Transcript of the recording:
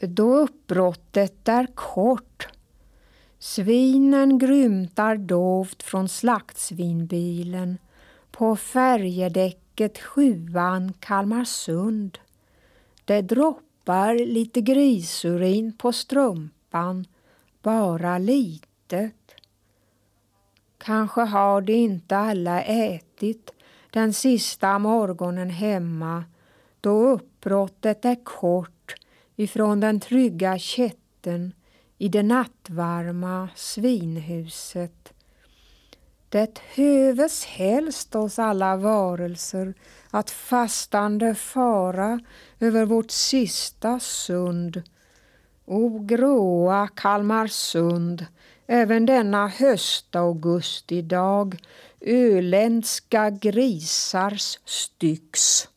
då uppbrottet är kort. Svinen grymtar dovt från slaktsvinbilen på färjedäcket sjuan Kalmarsund. Det droppar lite grisurin på strumpan, bara litet. Kanske har de inte alla ätit den sista morgonen hemma då uppbrottet är kort ifrån den trygga kätten i det nattvarma svinhuset. Det höves helst oss alla varelser att fastande fara över vårt sista sund. O gråa Kalmarsund, även denna höstaugustidag, öländska grisars styx.